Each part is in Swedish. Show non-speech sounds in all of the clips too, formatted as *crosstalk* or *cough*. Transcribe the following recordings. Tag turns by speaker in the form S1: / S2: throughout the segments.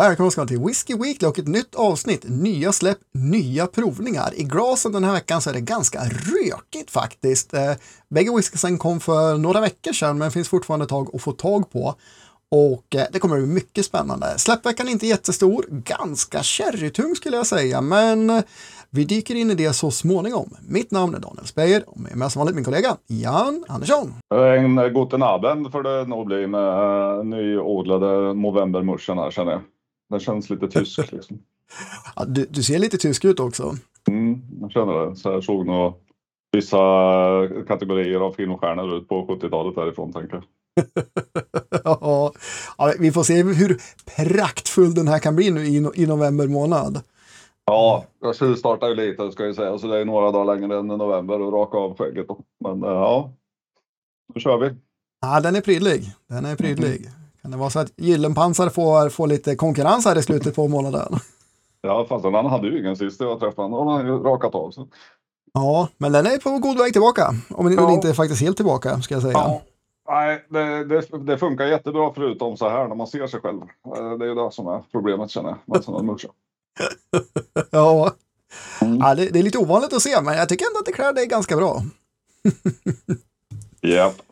S1: Välkomna ska till Whiskey Weekly och ett nytt avsnitt. Nya släpp, nya provningar. I glasen den här veckan så är det ganska rökigt faktiskt. Eh, bägge whiskysen kom för några veckor sedan men finns fortfarande ett tag att få tag på. Och eh, det kommer bli mycket spännande. Släppveckan är inte jättestor, ganska sherrytung skulle jag säga, men eh, vi dyker in i det så småningom. Mitt namn är Daniel Speyer och med mig som vanligt min kollega Jan Andersson.
S2: En guten Abend får det nog bli med eh, nyodlade novembermuschen här känner jag. Den känns lite tysk *laughs* liksom.
S1: ja, du, du, ser lite tysk ut också.
S2: Mm, jag känner det. Så jag såg nog vissa kategorier av filmstjärnor ut på 70-talet därifrån tänker jag. *laughs*
S1: ja, vi får se hur praktfull den här kan bli nu i, i november månad.
S2: Ja, jag tjuvstartar ju lite ska jag säga, så det är några dagar längre än november och raka av skägget. Men eh, ja, då kör vi.
S1: Ja, den är prydlig. Den är prydlig. Mm. Kan det vara så att Gyllenpansar får, får lite konkurrens här i slutet på månaden?
S2: Ja, fast han hade ju ingen sist jag träffade honom. Han har ju rakat av sig.
S1: Ja, men den är på god väg tillbaka. Om den ja. inte är faktiskt helt tillbaka, ska jag säga. Ja.
S2: Nej, det, det, det, funkar jättebra förutom så här när man ser sig själv. Eh, det är ju det som är problemet känner jag. Med sådana *laughs*
S1: ja, mm. ja det, det, är lite ovanligt att se, men jag tycker ändå att det klär dig ganska bra. *laughs*
S2: Japp, yep.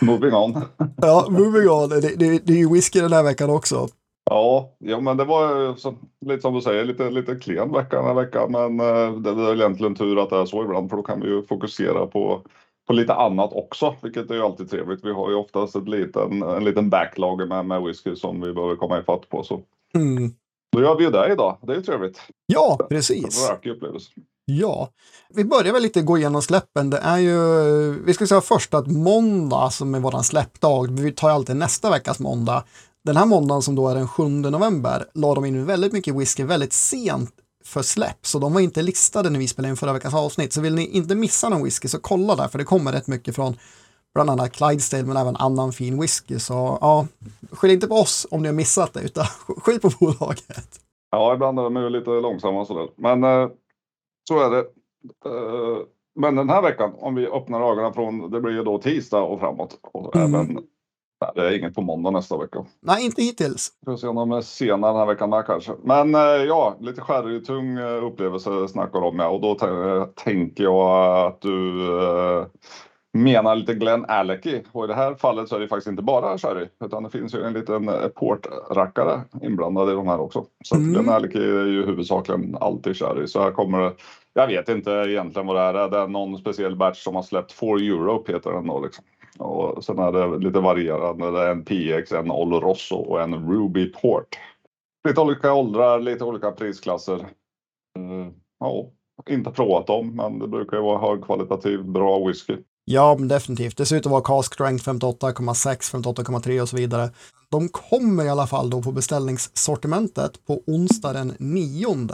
S2: Moving on. *laughs*
S1: ja, moving on. Det, det, det är ju whisky den här veckan också.
S2: Ja, ja men det var så, lite som du säger, lite, lite klen vecka den här veckan. Men eh, det, det är egentligen tur att det är så ibland, för då kan vi ju fokusera på på lite annat också, vilket är ju alltid trevligt. Vi har ju oftast ett liten, en liten backlog med, med whisky som vi behöver komma ifatt på. Så. Mm. Då gör vi ju det idag. Det är ju trevligt.
S1: Ja, precis. Ja, vi börjar väl lite gå igenom släppen. Det är ju, vi ska säga först att måndag som är våran släppdag, vi tar ju alltid nästa veckas måndag. Den här måndagen som då är den 7 november la de in väldigt mycket whisky väldigt sent för släpp, så de var inte listade när vi spelade in förra veckans avsnitt. Så vill ni inte missa någon whisky så kolla där, för det kommer rätt mycket från bland annat Clydesdale men även annan fin whisky. Så ja, skyll inte på oss om ni har missat det, utan *laughs* skyll på bolaget.
S2: Ja, ibland är de ju lite långsamma sådär. Men eh, så är det. Eh, men den här veckan, om vi öppnar ögonen från, det blir ju då tisdag och framåt. Och mm. även Nej, det är inget på måndag nästa vecka.
S1: Nej, inte hittills.
S2: Vi får se om de är sena den här veckan med kanske. Men eh, ja, lite sherrytung eh, upplevelse snackar om ja. Och då tänker jag att du menar lite Glenn Alecky. Och i det här fallet så är det faktiskt inte bara sherry. Utan det finns ju en liten portrackare inblandad i de här också. Så mm. Glenn Alecky är ju huvudsakligen alltid sherry. Så här kommer det. Jag vet inte egentligen vad det är. Det är någon speciell batch som har släppt For Europe heter den då liksom. Och sen är det lite varierande. Det är en PX, en Oloroso och en Ruby Port. Lite olika åldrar, lite olika prisklasser. Uh, ja, inte provat dem, men det brukar ju vara högkvalitativ, bra whisky.
S1: Ja, definitivt. Det ser ut att vara cask strength 58,6, 58,3 och så vidare. De kommer i alla fall då på beställningssortimentet på onsdag den 9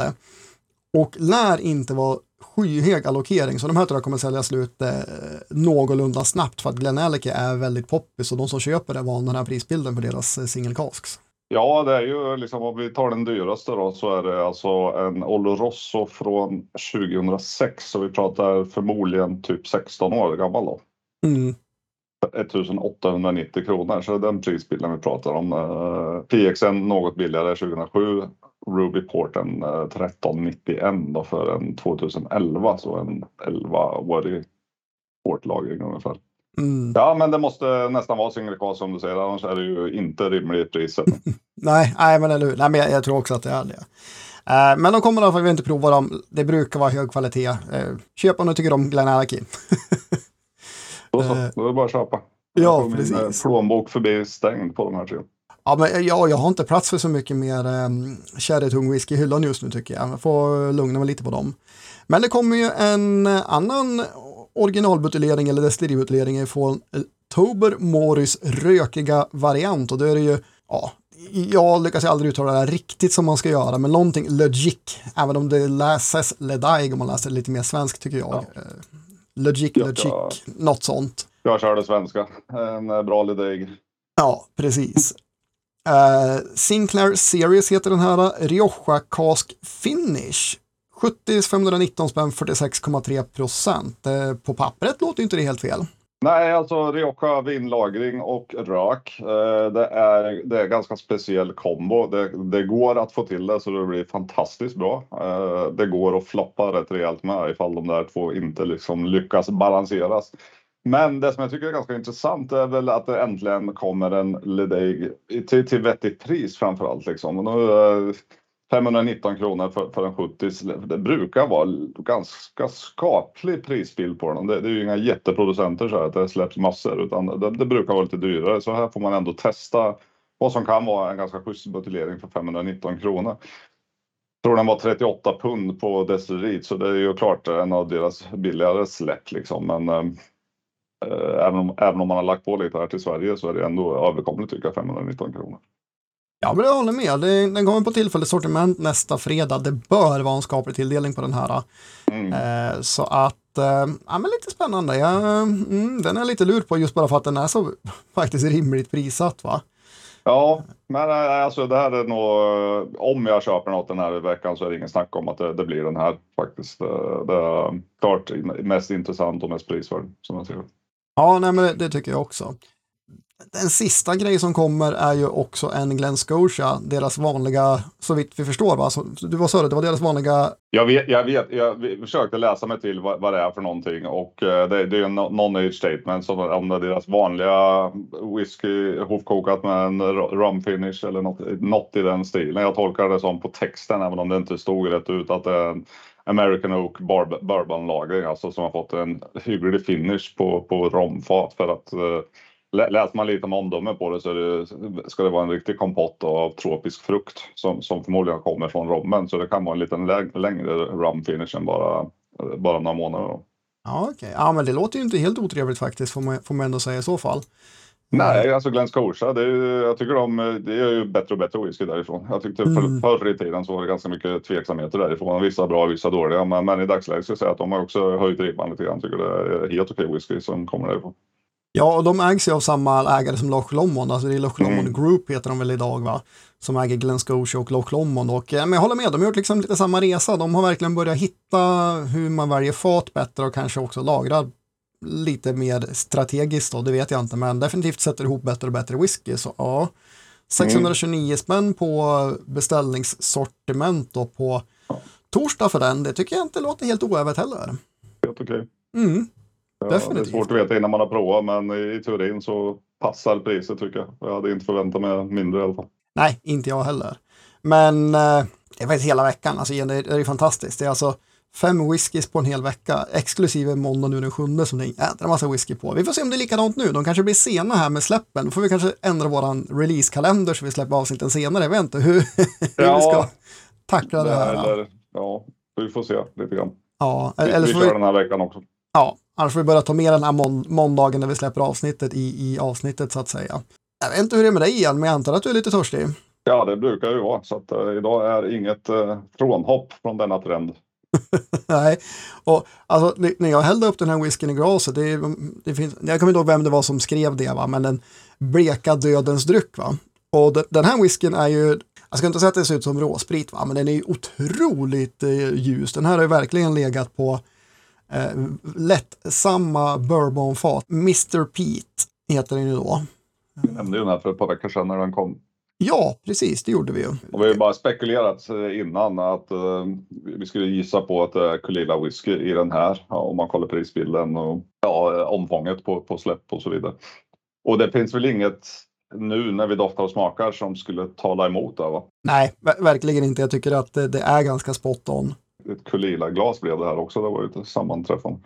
S1: och lär inte vara skyhög allokering, så de här tror jag kommer sälja slut eh, någorlunda snabbt för att Glenn Glenelg är väldigt poppis och de som köper det var den här prisbilden på deras eh, single casks.
S2: Ja, det är ju liksom om vi tar den dyraste då så är det alltså en Oloroso från 2006 så vi pratar förmodligen typ 16 år gammal då. Mm. 1890 kronor, så det är den prisbilden vi pratar om. Uh, PXN något billigare 2007 Ruby Porten 1391 då för en 2011 så en 11-årig portlagring ungefär. Mm. Ja, men det måste nästan vara single cast som du säger, annars är det ju inte rimligt pris. *laughs*
S1: nej, nej, men eller hur. Nej, men jag, jag, tror också att det är det. Uh, men de kommer i alla fall inte prova dem. Det brukar vara hög kvalitet. Uh, köp om du tycker om Glen Glenarchy. *laughs*
S2: då så, då är det bara att köpa.
S1: Ja, precis. Min
S2: plånbok förbi stängd på de här tre.
S1: Ja, men ja, jag har inte plats för så mycket mer um, sherrytung whisky i hyllan just nu tycker jag. Jag får lugna mig lite på dem. Men det kommer ju en annan originalbuteljering eller destilleributeljering från Tober Morris rökiga variant och då är det ju, ja, jag lyckas aldrig uttala det här riktigt som man ska göra, men någonting Logic, även om det läses Ledaig om man läser det lite mer svenskt tycker jag. Ja. Eh, Logic, Logic, ja, något sånt.
S2: Jag kör det svenska, en eh, bra Ledaig.
S1: Ja, precis. Uh, Sinclair Series heter den här, Rioja Cask Finish. 70 519 spänn, 46,3 procent. Eh, på pappret låter inte det helt fel.
S2: Nej, alltså Rioja, vinlagring och rök. Eh, det är, det är ganska speciell kombo. Det, det, går att få till det så det blir fantastiskt bra. Eh, det går att floppa rätt rejält med ifall de där två inte liksom lyckas balanseras. Men det som jag tycker är ganska intressant är väl att det äntligen kommer en Ledeig till, till vettigt pris framför allt. Liksom. Och nu, 519 kronor för, för en 70 det brukar vara ganska skaplig prisbild på den. Det, det är ju inga jätteproducenter så här, att det släpps massor utan det, det, brukar vara lite dyrare så här får man ändå testa vad som kan vara en ganska schysst buteljering för 519 kronor. Jag tror den var 38 pund på Destilerit så det är ju klart en av deras billigare släpp liksom men äh, även, om, även om man har lagt på lite här till Sverige så är det ändå överkomligt tycker jag 519 kronor.
S1: Ja, men jag håller med. Den kommer på tillfälligt sortiment nästa fredag. Det bör vara en skaplig tilldelning på den här. Mm. Eh, så att, eh, ja men lite spännande. Ja, mm, den är lite lur på just bara för att den är så *laughs* faktiskt rimligt prissatt va.
S2: Ja, men eh, alltså det här är nog, om jag köper något den här veckan så är det ingen snack om att det, det blir den här faktiskt. Det, det är klart mest intressant och mest prisvärd som jag ser det.
S1: Ja, nej, men det, det tycker jag också. Den sista grej som kommer är ju också en Glen Scotia, deras vanliga, så vitt vi förstår va? Så, du var sa det, det var deras vanliga...
S2: Jag vet, jag vet, jag försökte läsa mig till vad, vad det är för någonting och eh, det, det, är en non-age statement som om det är deras vanliga whisky hopkokat med en rum finish eller något, något i den stilen. Jag tolkar det som på texten, även om det inte stod rätt ut, att det är en American Oak Bourbon lagring, alltså som har fått en hygglig finish på, på romfat för att eh, Läser man lite om omdöme på det så det, ska det vara en riktig kompott av tropisk frukt som, som förmodligen kommer från rommen. Så det kan vara en liten längre rum finish än bara, bara några månader. Då.
S1: Ja. Okay. Ja, men det låter ju inte helt otrevligt faktiskt, får man, får man ändå säga i så fall.
S2: Nej, alltså Glen Scotia, det är, jag tycker de, det är ju bättre och bättre whisky därifrån. Jag tyckte mm. för, förr i tiden så var det ganska mycket tveksamheter därifrån. Vissa bra, vissa dåliga. Men, men i dagsläget ska jag säga att de har också höjt ribban lite grann. Tycker det är helt okej whisky som kommer därifrån.
S1: Ja, och de ägs ju av samma ägare som Loch Lomond, alltså det är Loch Lomond mm. Group heter de väl idag va? Som äger Glen Scotia och Loch Lomond och men jag håller med, de har gjort liksom lite samma resa. De har verkligen börjat hitta hur man väljer fat bättre och kanske också lagrar lite mer strategiskt då, det vet jag inte, men definitivt sätter ihop bättre och bättre whisky. Så ja, 629 mm. spänn på beställningssortiment då på torsdag för den, det tycker jag inte låter helt oävet heller.
S2: Helt okej. Okay.
S1: Mm. Definitivt.
S2: Det är svårt att veta innan man har provat men i teorin så passar priset tycker jag. Jag hade inte förväntat mig mindre i alla fall.
S1: Nej, inte jag heller. Men eh, det var hela veckan, alltså, det, är, fantastiskt. Det är alltså fem whiskys på en hel vecka, exklusive måndag nu den sjunde som det är en jädra massa whisky på. Vi får se om det är likadant nu. De kanske blir sena här med släppen. Då får vi kanske ändra våran releasekalender så vi släpper avsnitten senare. Jag vet inte hur, *laughs* hur ja, vi ska tackla det här. Eller,
S2: ja, vi får se lite grann.
S1: Ja,
S2: eller vi, vi kör vi... den här veckan också.
S1: Ja, annars får vi börja ta med den här mån måndagen när vi släpper avsnittet i, i avsnittet så att säga. Jag vet inte hur det är med dig igen, men jag antar att du är lite törstig.
S2: Ja, det brukar ju vara, så att uh, idag är inget uh, frånhopp från denna trend. *laughs*
S1: Nej, och alltså, när jag hällde upp den här whiskyn i glaset, det, det finns, jag kommer inte ihåg vem det var som skrev det, va? men den bleka dödens dryck. Va? Och de, den här whiskyn är ju, jag ska inte säga att det ser ut som råsprit, va? men den är ju otroligt eh, ljus. Den här har ju verkligen legat på eh, lättsamma bourbonfat. Mr. Pete heter den ju då.
S2: Vi nämnde ju den här för ett par veckor sedan när den kom.
S1: Ja, precis, det gjorde vi ju.
S2: Och vi har bara spekulerat eh, innan att uh, vi skulle gissa på att det är Kulila whisky i den här. Ja, om man kollar prisbilden och ja, omfånget på, på släpp och så vidare. Och det finns väl inget nu när vi doftar och smakar som skulle tala emot det va?
S1: Nej, verkligen inte. Jag tycker att det, det är ganska spot on
S2: ett Kulila-glas blev det här också. Det var ju ett sammanträffande.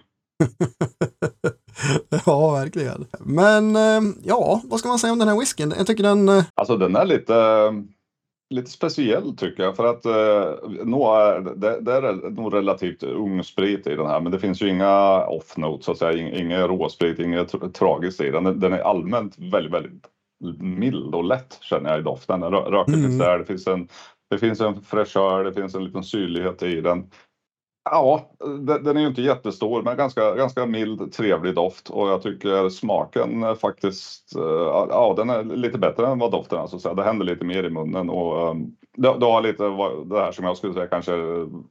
S2: *laughs*
S1: ja, verkligen. Men eh, ja, vad ska man säga om den här whiskyn? Jag tycker den... Eh,
S2: alltså den är lite, lite speciell tycker jag. För att eh, är, det, det är nog relativt ung sprit i den här. Men det finns ju inga off-notes så att säga. Ingen råsprit, inget tragiskt i den. Den är allmänt väldigt, väldigt mild och lätt känner jag i doften. Röken mm. finns där. Det finns en det finns en fräschör, det finns en liten syrlighet i den. Ja, den är ju inte jättestor men ganska, ganska mild, trevlig doft och jag tycker smaken faktiskt, eh, ja den är lite bättre än vad doften är. Så det händer lite mer i munnen och du det, det har lite det här som jag skulle säga kanske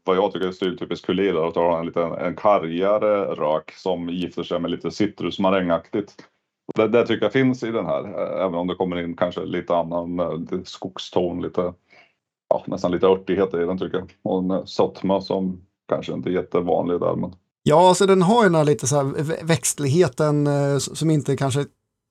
S2: vad jag tycker är stiltypiskt kulir. att ha en lite en kargare rök som gifter sig med lite citrusmarängaktigt. Det, det tycker jag finns i den här, eh, även om det kommer in kanske lite annan eh, skogston, lite ja, nästan lite örtighet i den tycker jag. Och en eh, sötma som kanske inte är jättevanlig där. Men...
S1: Ja, alltså den har ju den här lite så här växtligheten eh, som inte kanske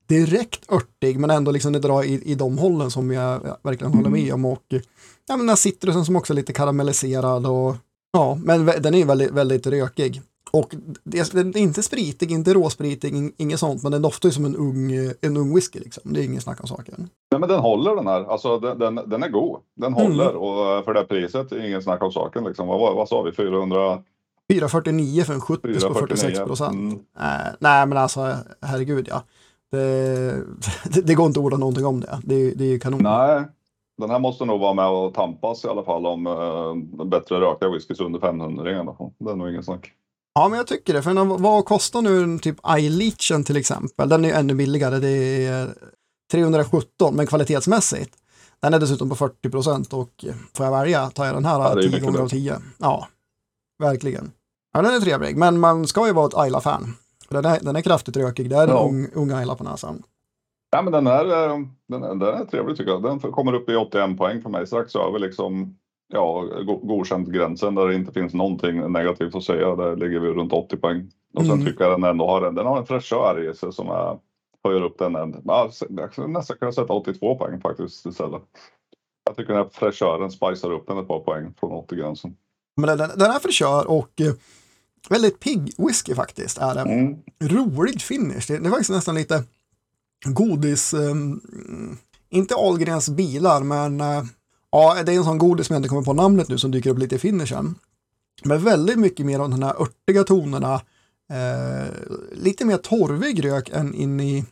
S1: direkt örtig, men ändå liksom det drar i, i de hållen som jag verkligen håller med om. Och ja, men den här citrusen som också är lite karamelliserad och ja, men den är ju väldigt, väldigt rökig. Och det, den är inte spritig, inte råspritig, inget sånt, men den doftar ju som en ung, en ung whisky liksom. Det är ingen snack om saken.
S2: Nej, men den håller den här, alltså den, den, den är god. Den mm. håller mm. och för det priset är ingen snack om saken liksom. Vad, vad sa vi, 400?
S1: 449 för en 70 på 46 procent. Mm. Äh, nej, men alltså herregud ja. Det, *laughs* det, det, går inte att orda någonting om det. Det, det är ju kanon.
S2: Nej, den här måste nog vara med och tampas i alla fall om uh, bättre rökta whiskys under 500 i alla fall. Det är nog ingen snack.
S1: Ja, men jag tycker det. För vad kostar nu typ iLeachen till exempel? Den är ju ännu billigare. Det är 317, men kvalitetsmässigt. Den är dessutom på 40 procent och får jag välja tar jag den här ja, 10 gånger av 10. Ja, verkligen. Ja, den är trevlig, men man ska ju vara ett Ayla-fan. Den är, den är kraftigt rökig. Det är en ja. ung, ung Ayla på näsan.
S2: Ja, men den är, eh, den, den är trevlig tycker jag. Den kommer upp i 81 poäng för mig. Strax över liksom ja, godkänt gränsen där det inte finns någonting negativt att säga. Där ligger vi runt 80 poäng. Och sen mm. tycker jag den ändå har en, den har en fräschör i sig som är, höjer upp den. En, ja, nästan kan jag sätta 82 poäng faktiskt istället. Jag tycker den här fräschören spicar upp den ett par poäng från 80-gränsen.
S1: Men den, den är fräschör och eh, väldigt pigg whisky faktiskt. Är det. Mm. Rolig finish. Det, det är faktiskt nästan lite godis. Um, inte Ahlgrens bilar, men uh, Ja, det är en sån godis som jag inte kommer på namnet nu som dyker upp lite i finishen. Men väldigt mycket mer av de här örtiga tonerna. Eh, lite mer torvig rök än in i,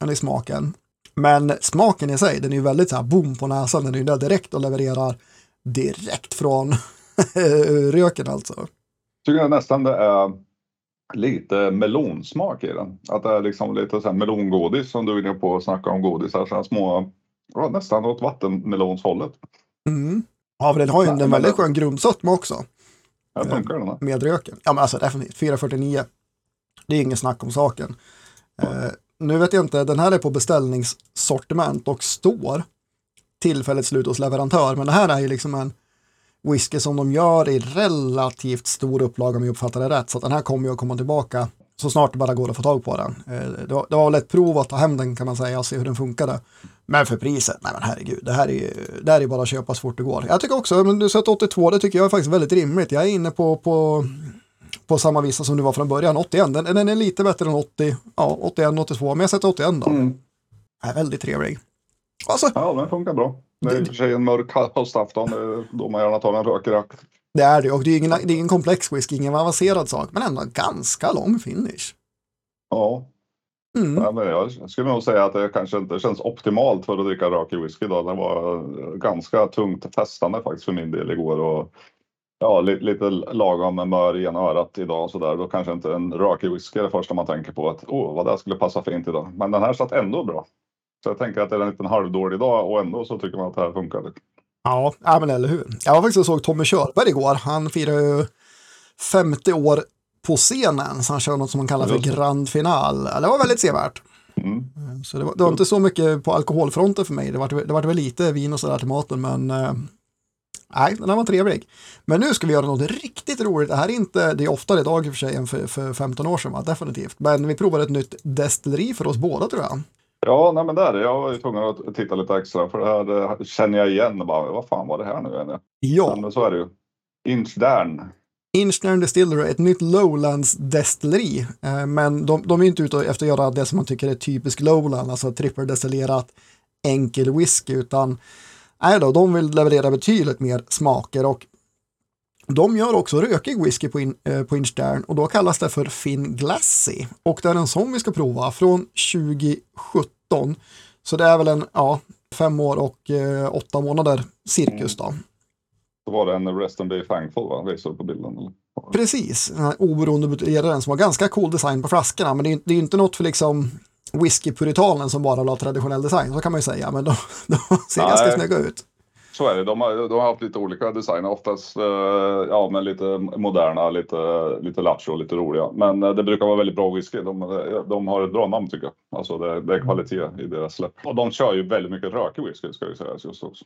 S1: än i smaken. Men smaken i sig, den är ju väldigt så här boom på näsan. Den är ju där direkt och levererar direkt från *laughs* röken alltså.
S2: Tycker jag nästan det är lite melonsmak i den. Att det är liksom lite så här melongodis som du är inne på och snacka om godis. Så här små Ja, nästan åt vattenmelonshållet.
S1: Mm. Den har ju en väldigt skön grundsötma också.
S2: Ja, funkar den.
S1: Med röken. Ja, men alltså definitivt. 449. Det är ingen snack om saken. Eh, nu vet jag inte, den här är på beställningssortiment och står tillfälligt slut hos leverantör. Men det här är ju liksom en whisky som de gör i relativt stor upplaga om jag uppfattar det rätt. Så den här kommer ju att komma tillbaka så snart det bara går att få tag på den. Eh, det var, det var väl ett prov att ta hem den kan man säga och se hur den funkade. Men för priset, nej men herregud, det här är ju det här är bara att köpa så fort det går. Jag tycker också, men du sätter 82, det tycker jag är faktiskt väldigt rimligt. Jag är inne på, på, på samma visa som du var från början, 81. Den, den är lite bättre än 80, ja 81, 82, men jag sätter 81 då. Mm. Är väldigt trevlig.
S2: Alltså, ja, den funkar bra. Det är i och för sig en mörk höstafton, då man gärna tar en rökrak.
S1: Det är det, och det är ingen, det är ingen komplex whisky, ingen avancerad sak, men ändå ganska lång finish.
S2: Ja. Mm. ja men jag skulle nog säga att det kanske inte känns optimalt för att dricka rökig whisky idag. Den var ganska tungt festande faktiskt för min del igår. Och ja, lite, lite lagom med mör i ena örat idag och så där. Då kanske inte en rökig whisky är det första man tänker på att åh, vad det skulle passa fint idag. Men den här satt ändå bra. Så jag tänker att det är en liten halvdålig dag och ändå så tycker man att det här funkar.
S1: Ja, ja men eller hur. Jag var faktiskt och såg Tommy Körberg igår. Han firar ju 50 år på scenen, så han kör något som man kallar för grand final. Det var väldigt sevärt. Mm. Så det var, det var, inte så mycket på alkoholfronten för mig. Det var, det var väl lite vin och sådär till maten, men eh, nej, den här var trevlig. Men nu ska vi göra något riktigt roligt. Det här är inte, det är oftare idag i och för sig än för, för 15 år sedan, va? definitivt. Men vi provar ett nytt destilleri för oss båda tror jag.
S2: Ja, nej men där är jag var ju tvungen att titta lite extra för det här det känner jag igen. Bara, vad fan var det här nu?
S1: Ja.
S2: Men så är det ju. Inchdarn.
S1: Inchdarn Distillery, ett nytt Lowlands destilleri. Eh, men de, de är inte ute efter att göra det som man tycker är typiskt Lowland, alltså tripperdestillerat enkel whisky, utan nej då, de vill leverera betydligt mer smaker och de gör också rökig whisky på, in, eh, på Inchdarn och då kallas det för Finn Glassy. Och det är en sån vi ska prova från 2017. Så det är väl en, ja, fem år och eh, åtta månader cirkus då.
S2: Så var det en Rest and Be Thankful va? Visade på bilden? Eller?
S1: Precis, den här oberoende buteljeraren som har ganska cool design på flaskorna. Men det är, det är inte något för liksom whiskypuritanen som bara har traditionell design, så kan man ju säga. Men de, *laughs* de ser Nej. ganska snygga ut.
S2: Så är det. De har, de har haft lite olika designer. Oftast eh, ja, men lite moderna, lite, lite lattjo och lite roliga. Men eh, det brukar vara väldigt bra whisky. De, eh, de har ett bra namn tycker jag. Alltså det, det är kvalitet i deras släpp. Och de kör ju väldigt mycket rökig whisky ska jag sägas just också.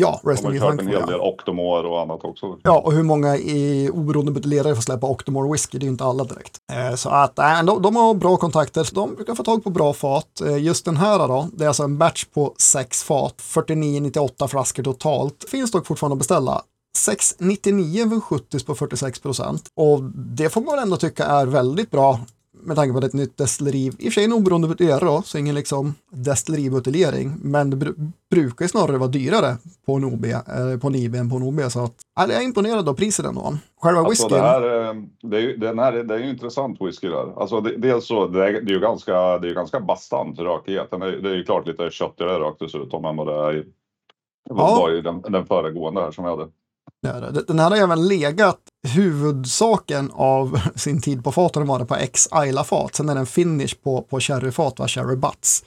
S1: Ja,
S2: Resting De har kört en hel del Octomore och annat också.
S1: Ja, och hur många i oberoende buteljerare får släppa Octomore whisky? Det är ju inte alla direkt. Eh, så att äh, de, de, har bra kontakter, de brukar få tag på bra fat. Eh, just den här då, det är alltså en batch på sex fat, 49-98 flaskor totalt. Finns dock fortfarande att beställa. 6,99 för 70 på 46 procent. Och det får man ändå tycka är väldigt bra med tanke på att det är ett nytt destilleri, i och för sig en oberoende buteljering då, så ingen liksom destilleributeljering, men det br brukar ju snarare vara dyrare på en OB, eh, på en IB än på en OB, så att, jag är imponerad av priset ändå. Själva alltså, whiskyn.
S2: Det, här, eh, det, är ju, den här, det är ju intressant whisky där. Alltså det, dels så, det är, det är ju ganska, det är ganska bastant rökighet. Det är, det är ju klart lite köttigare rakt dessutom än vad det är i, ja. i den, den föregående här som vi hade.
S1: Den här har även legat huvudsaken av *laughs* sin tid på faten var det på X Isla-fat. Sen är det en finish på, på sherryfat, va? sherry butts,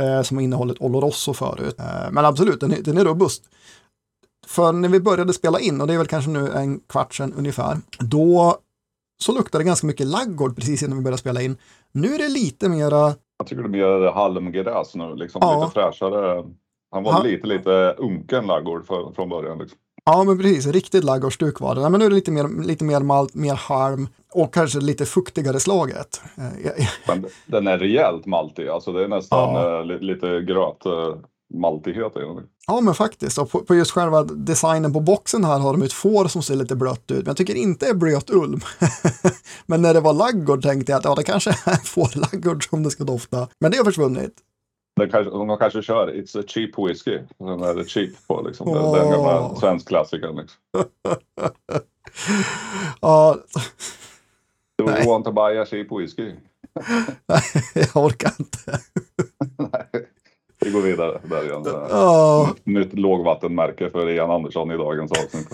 S1: eh, som har innehållit Oloroso förut. Eh, men absolut, den, den är robust. För när vi började spela in, och det är väl kanske nu en kvart sedan ungefär, då så luktade det ganska mycket laggård precis innan vi började spela in. Nu är det lite mera...
S2: Jag tycker det är mer halmgräs nu, liksom ja. lite fräschare. Han var ha. lite, lite unken laggård från början. Liksom.
S1: Ja, men precis. Riktigt ladugårdsstuk var det. Men nu är det lite mer, lite mer malt, mer harm och kanske lite fuktigare slaget.
S2: Eh, men den är rejält maltig. Alltså det är nästan ja. Eh, lite gröt eh, maltighet i den.
S1: Ja, men faktiskt. Och på, på, just själva designen på boxen här har de ett får som ser lite blött ut. Men jag tycker inte det är blöt ulm. *laughs* men när det var laggård tänkte jag att ja, det kanske är *laughs* fårlaggård som det ska dofta. Men det har försvunnit.
S2: De kanske, de kanske kör It's a cheap whiskey. Den är cheap på liksom. Oh. Den gamla svensk klassikern. Liksom. *laughs*
S1: ja.
S2: Do you want to buy a cheap whiskey?
S1: Nej, *laughs* jag orkar inte. *laughs*
S2: Nej. Vi går vidare. Där igen. Oh. Nytt lågvattenmärke för Ian Andersson i dagens avsnitt.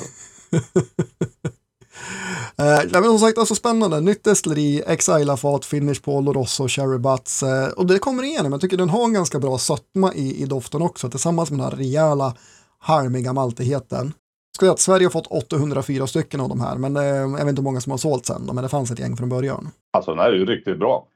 S1: Eh, men som sagt, alltså spännande. Nytt destilleri, Exila-fat, Finish på Oloroso, Cherry Butts. Eh, och det kommer igenom. Jag tycker den har en ganska bra sötma i, i doften också, tillsammans med den här rejäla, harmiga maltigheten. Ska jag att Sverige har fått 804 stycken av de här, men eh, jag vet inte hur många som har sålt sen, men det fanns ett gäng från början.
S2: Alltså den här är ju riktigt bra.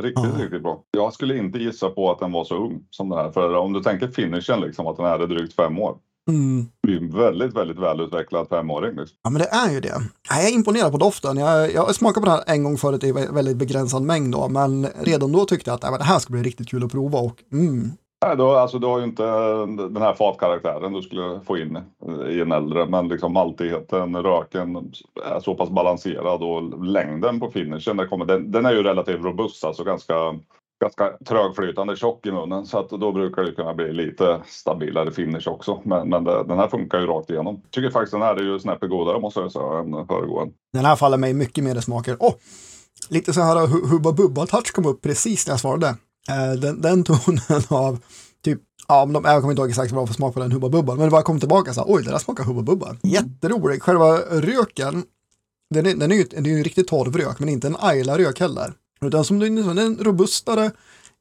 S2: Riktigt, ja. riktigt bra. Jag skulle inte gissa på att den var så ung som den här. För om du tänker finishen, liksom, att den här är drygt fem år. Mm. Det är en väldigt, väldigt välutvecklad femåring. Liksom.
S1: Ja, men det är ju det. Jag är imponerad på doften. Jag, jag smakade på det här en gång förut i väldigt begränsad mängd då, men redan då tyckte jag att äh, det här ska bli riktigt kul att prova och mm.
S2: Nej, då, alltså, du har ju inte den här fatkaraktären du skulle få in i en äldre, men liksom maltigheten, röken är så pass balanserad och längden på finishen, kommer, den, den är ju relativt robust, alltså ganska ganska trögflytande tjock i munnen så att då brukar det kunna bli lite stabilare finish också. Men, men det, den här funkar ju rakt igenom. Tycker faktiskt den här är ju snäppet godare måste jag säga än föregående.
S1: Den här faller mig mycket mer i smaken. Oh, lite så här Hubba Bubba-touch kom upp precis när jag svarade. Eh, den, den tonen *laughs* av typ Ja, men de, jag kommer inte ihåg exakt vad var för smak på den Hubba Bubba, men det bara kom tillbaka så här, oj, det där smakar Hubba Bubba. Jätterolig. Själva röken, den är, den är ju, det är ju en riktigt torr rök, men inte en Ayla-rök heller. Utan som den är robustare.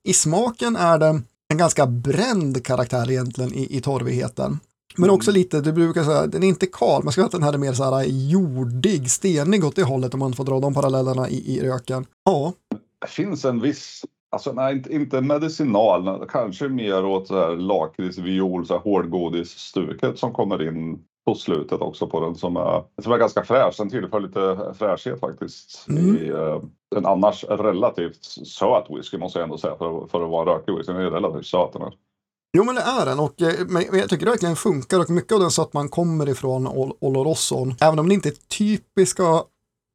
S1: I smaken är det en ganska bränd karaktär egentligen i, i torvigheten. Men mm. också lite, du brukar säga, den är inte kal, man ska att den här är mer så här jordig, stenig åt det hållet om man får dra de parallellerna i, i röken. Ja.
S2: Det finns en viss, alltså nej, inte, inte medicinal, kanske mer åt så här lakrits, viol, så här hårdgodisstuket som kommer in på slutet också på den som är, som är ganska fräsch. Den tillför lite fräschhet faktiskt mm. i uh, en annars relativt söt whisky måste jag ändå säga för, för att vara rökig whisky. Den är relativt söt den här.
S1: Jo men det är den och eh, men jag tycker det verkligen funkar och mycket av den sötman man kommer ifrån Olorosson. Även om det inte är typiska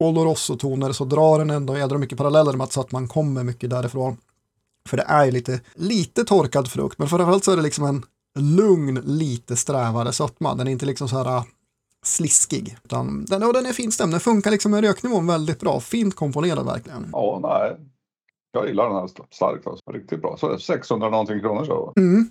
S1: Olorosso-toner så drar den ändå jädra mycket paralleller med att sötman kommer mycket därifrån. För det är lite, lite torkad frukt men framförallt så är det liksom en lugn, lite strävare sötma. Den är inte liksom så här sliskig. Utan den, och den är finstämd, den funkar liksom med röknivån väldigt bra. Fint komponerad verkligen.
S2: Ja, nej. Jag gillar den här starkt, alltså. riktigt bra. Så 600 någonting kronor så.
S1: Mm.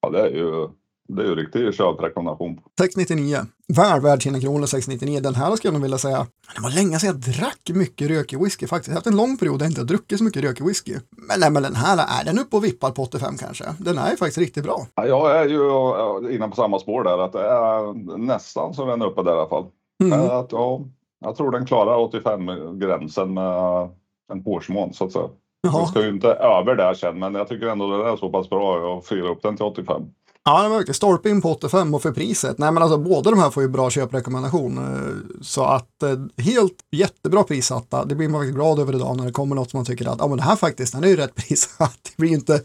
S2: Ja, det är ju det är ju riktig köprekommendation.
S1: 699. Väl värd sina kronor 699. Den här skulle jag nog vilja säga, det var länge sedan jag drack mycket rökig whisky faktiskt. Jag har haft en lång period där jag inte har druckit så mycket rökig whisky. Men, nej, men den här, är den uppe och vippar på 85 kanske? Den är faktiskt riktigt bra.
S2: Ja, jag är ju inne på samma spår där, att det är nästan så den är uppe där i alla fall. Mm. Att, ja, jag tror den klarar 85-gränsen med en hårsmån så att säga. Jaha. Den ska ju inte över där sen, men jag tycker ändå den är så pass bra att fyra upp den till 85.
S1: Ja, det var verkligen stolpe in på 85 och för priset. Nej, men alltså båda de här får ju bra köprekommendation. Eh, så att eh, helt jättebra prissatta. Det blir man faktiskt glad över idag när det kommer något som man tycker att, ja men det här faktiskt, den är ju rätt prissatt. *laughs* Det blir inte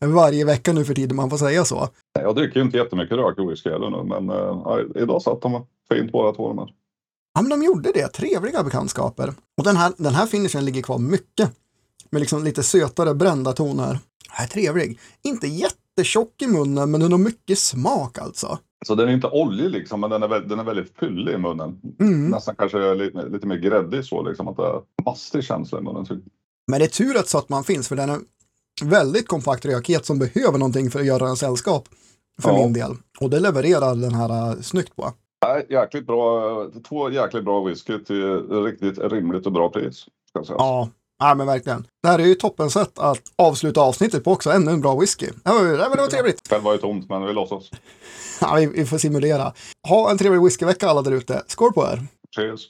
S1: varje vecka nu för tiden man får säga så.
S2: Jag dricker ju inte jättemycket rökig whisky heller nu, men äh, idag satt de fint båda två de här.
S1: Ja, men de gjorde det. Trevliga bekantskaper. Och den här, den här finishen ligger kvar mycket. Med liksom lite sötare brända toner. Här är trevlig. Inte jättetjock i munnen, men den har mycket smak alltså.
S2: Så den är inte oljig liksom, men den är, den är väldigt fyllig i munnen. Mm. Nästan kanske lite, lite mer gräddig så, liksom att det är mastig känsla i munnen.
S1: Men det är tur att så att man finns, för den är väldigt kompakt rökighet som behöver någonting för att göra en sällskap. För ja. min del. Och det levererar den här uh, snyggt på.
S2: jäkligt bra, två jäkligt bra whisky till riktigt rimligt och bra pris.
S1: Ja, Ja, men verkligen. Det här är ju toppen sätt att avsluta avsnittet på också. Ännu en bra whisky. Ja, men det var trevligt.
S2: Själv var ju tomt, men vi låtsas.
S1: Ja, vi, vi får simulera. Ha en trevlig whiskyvecka alla där ute. Skål på er!
S2: Cheers!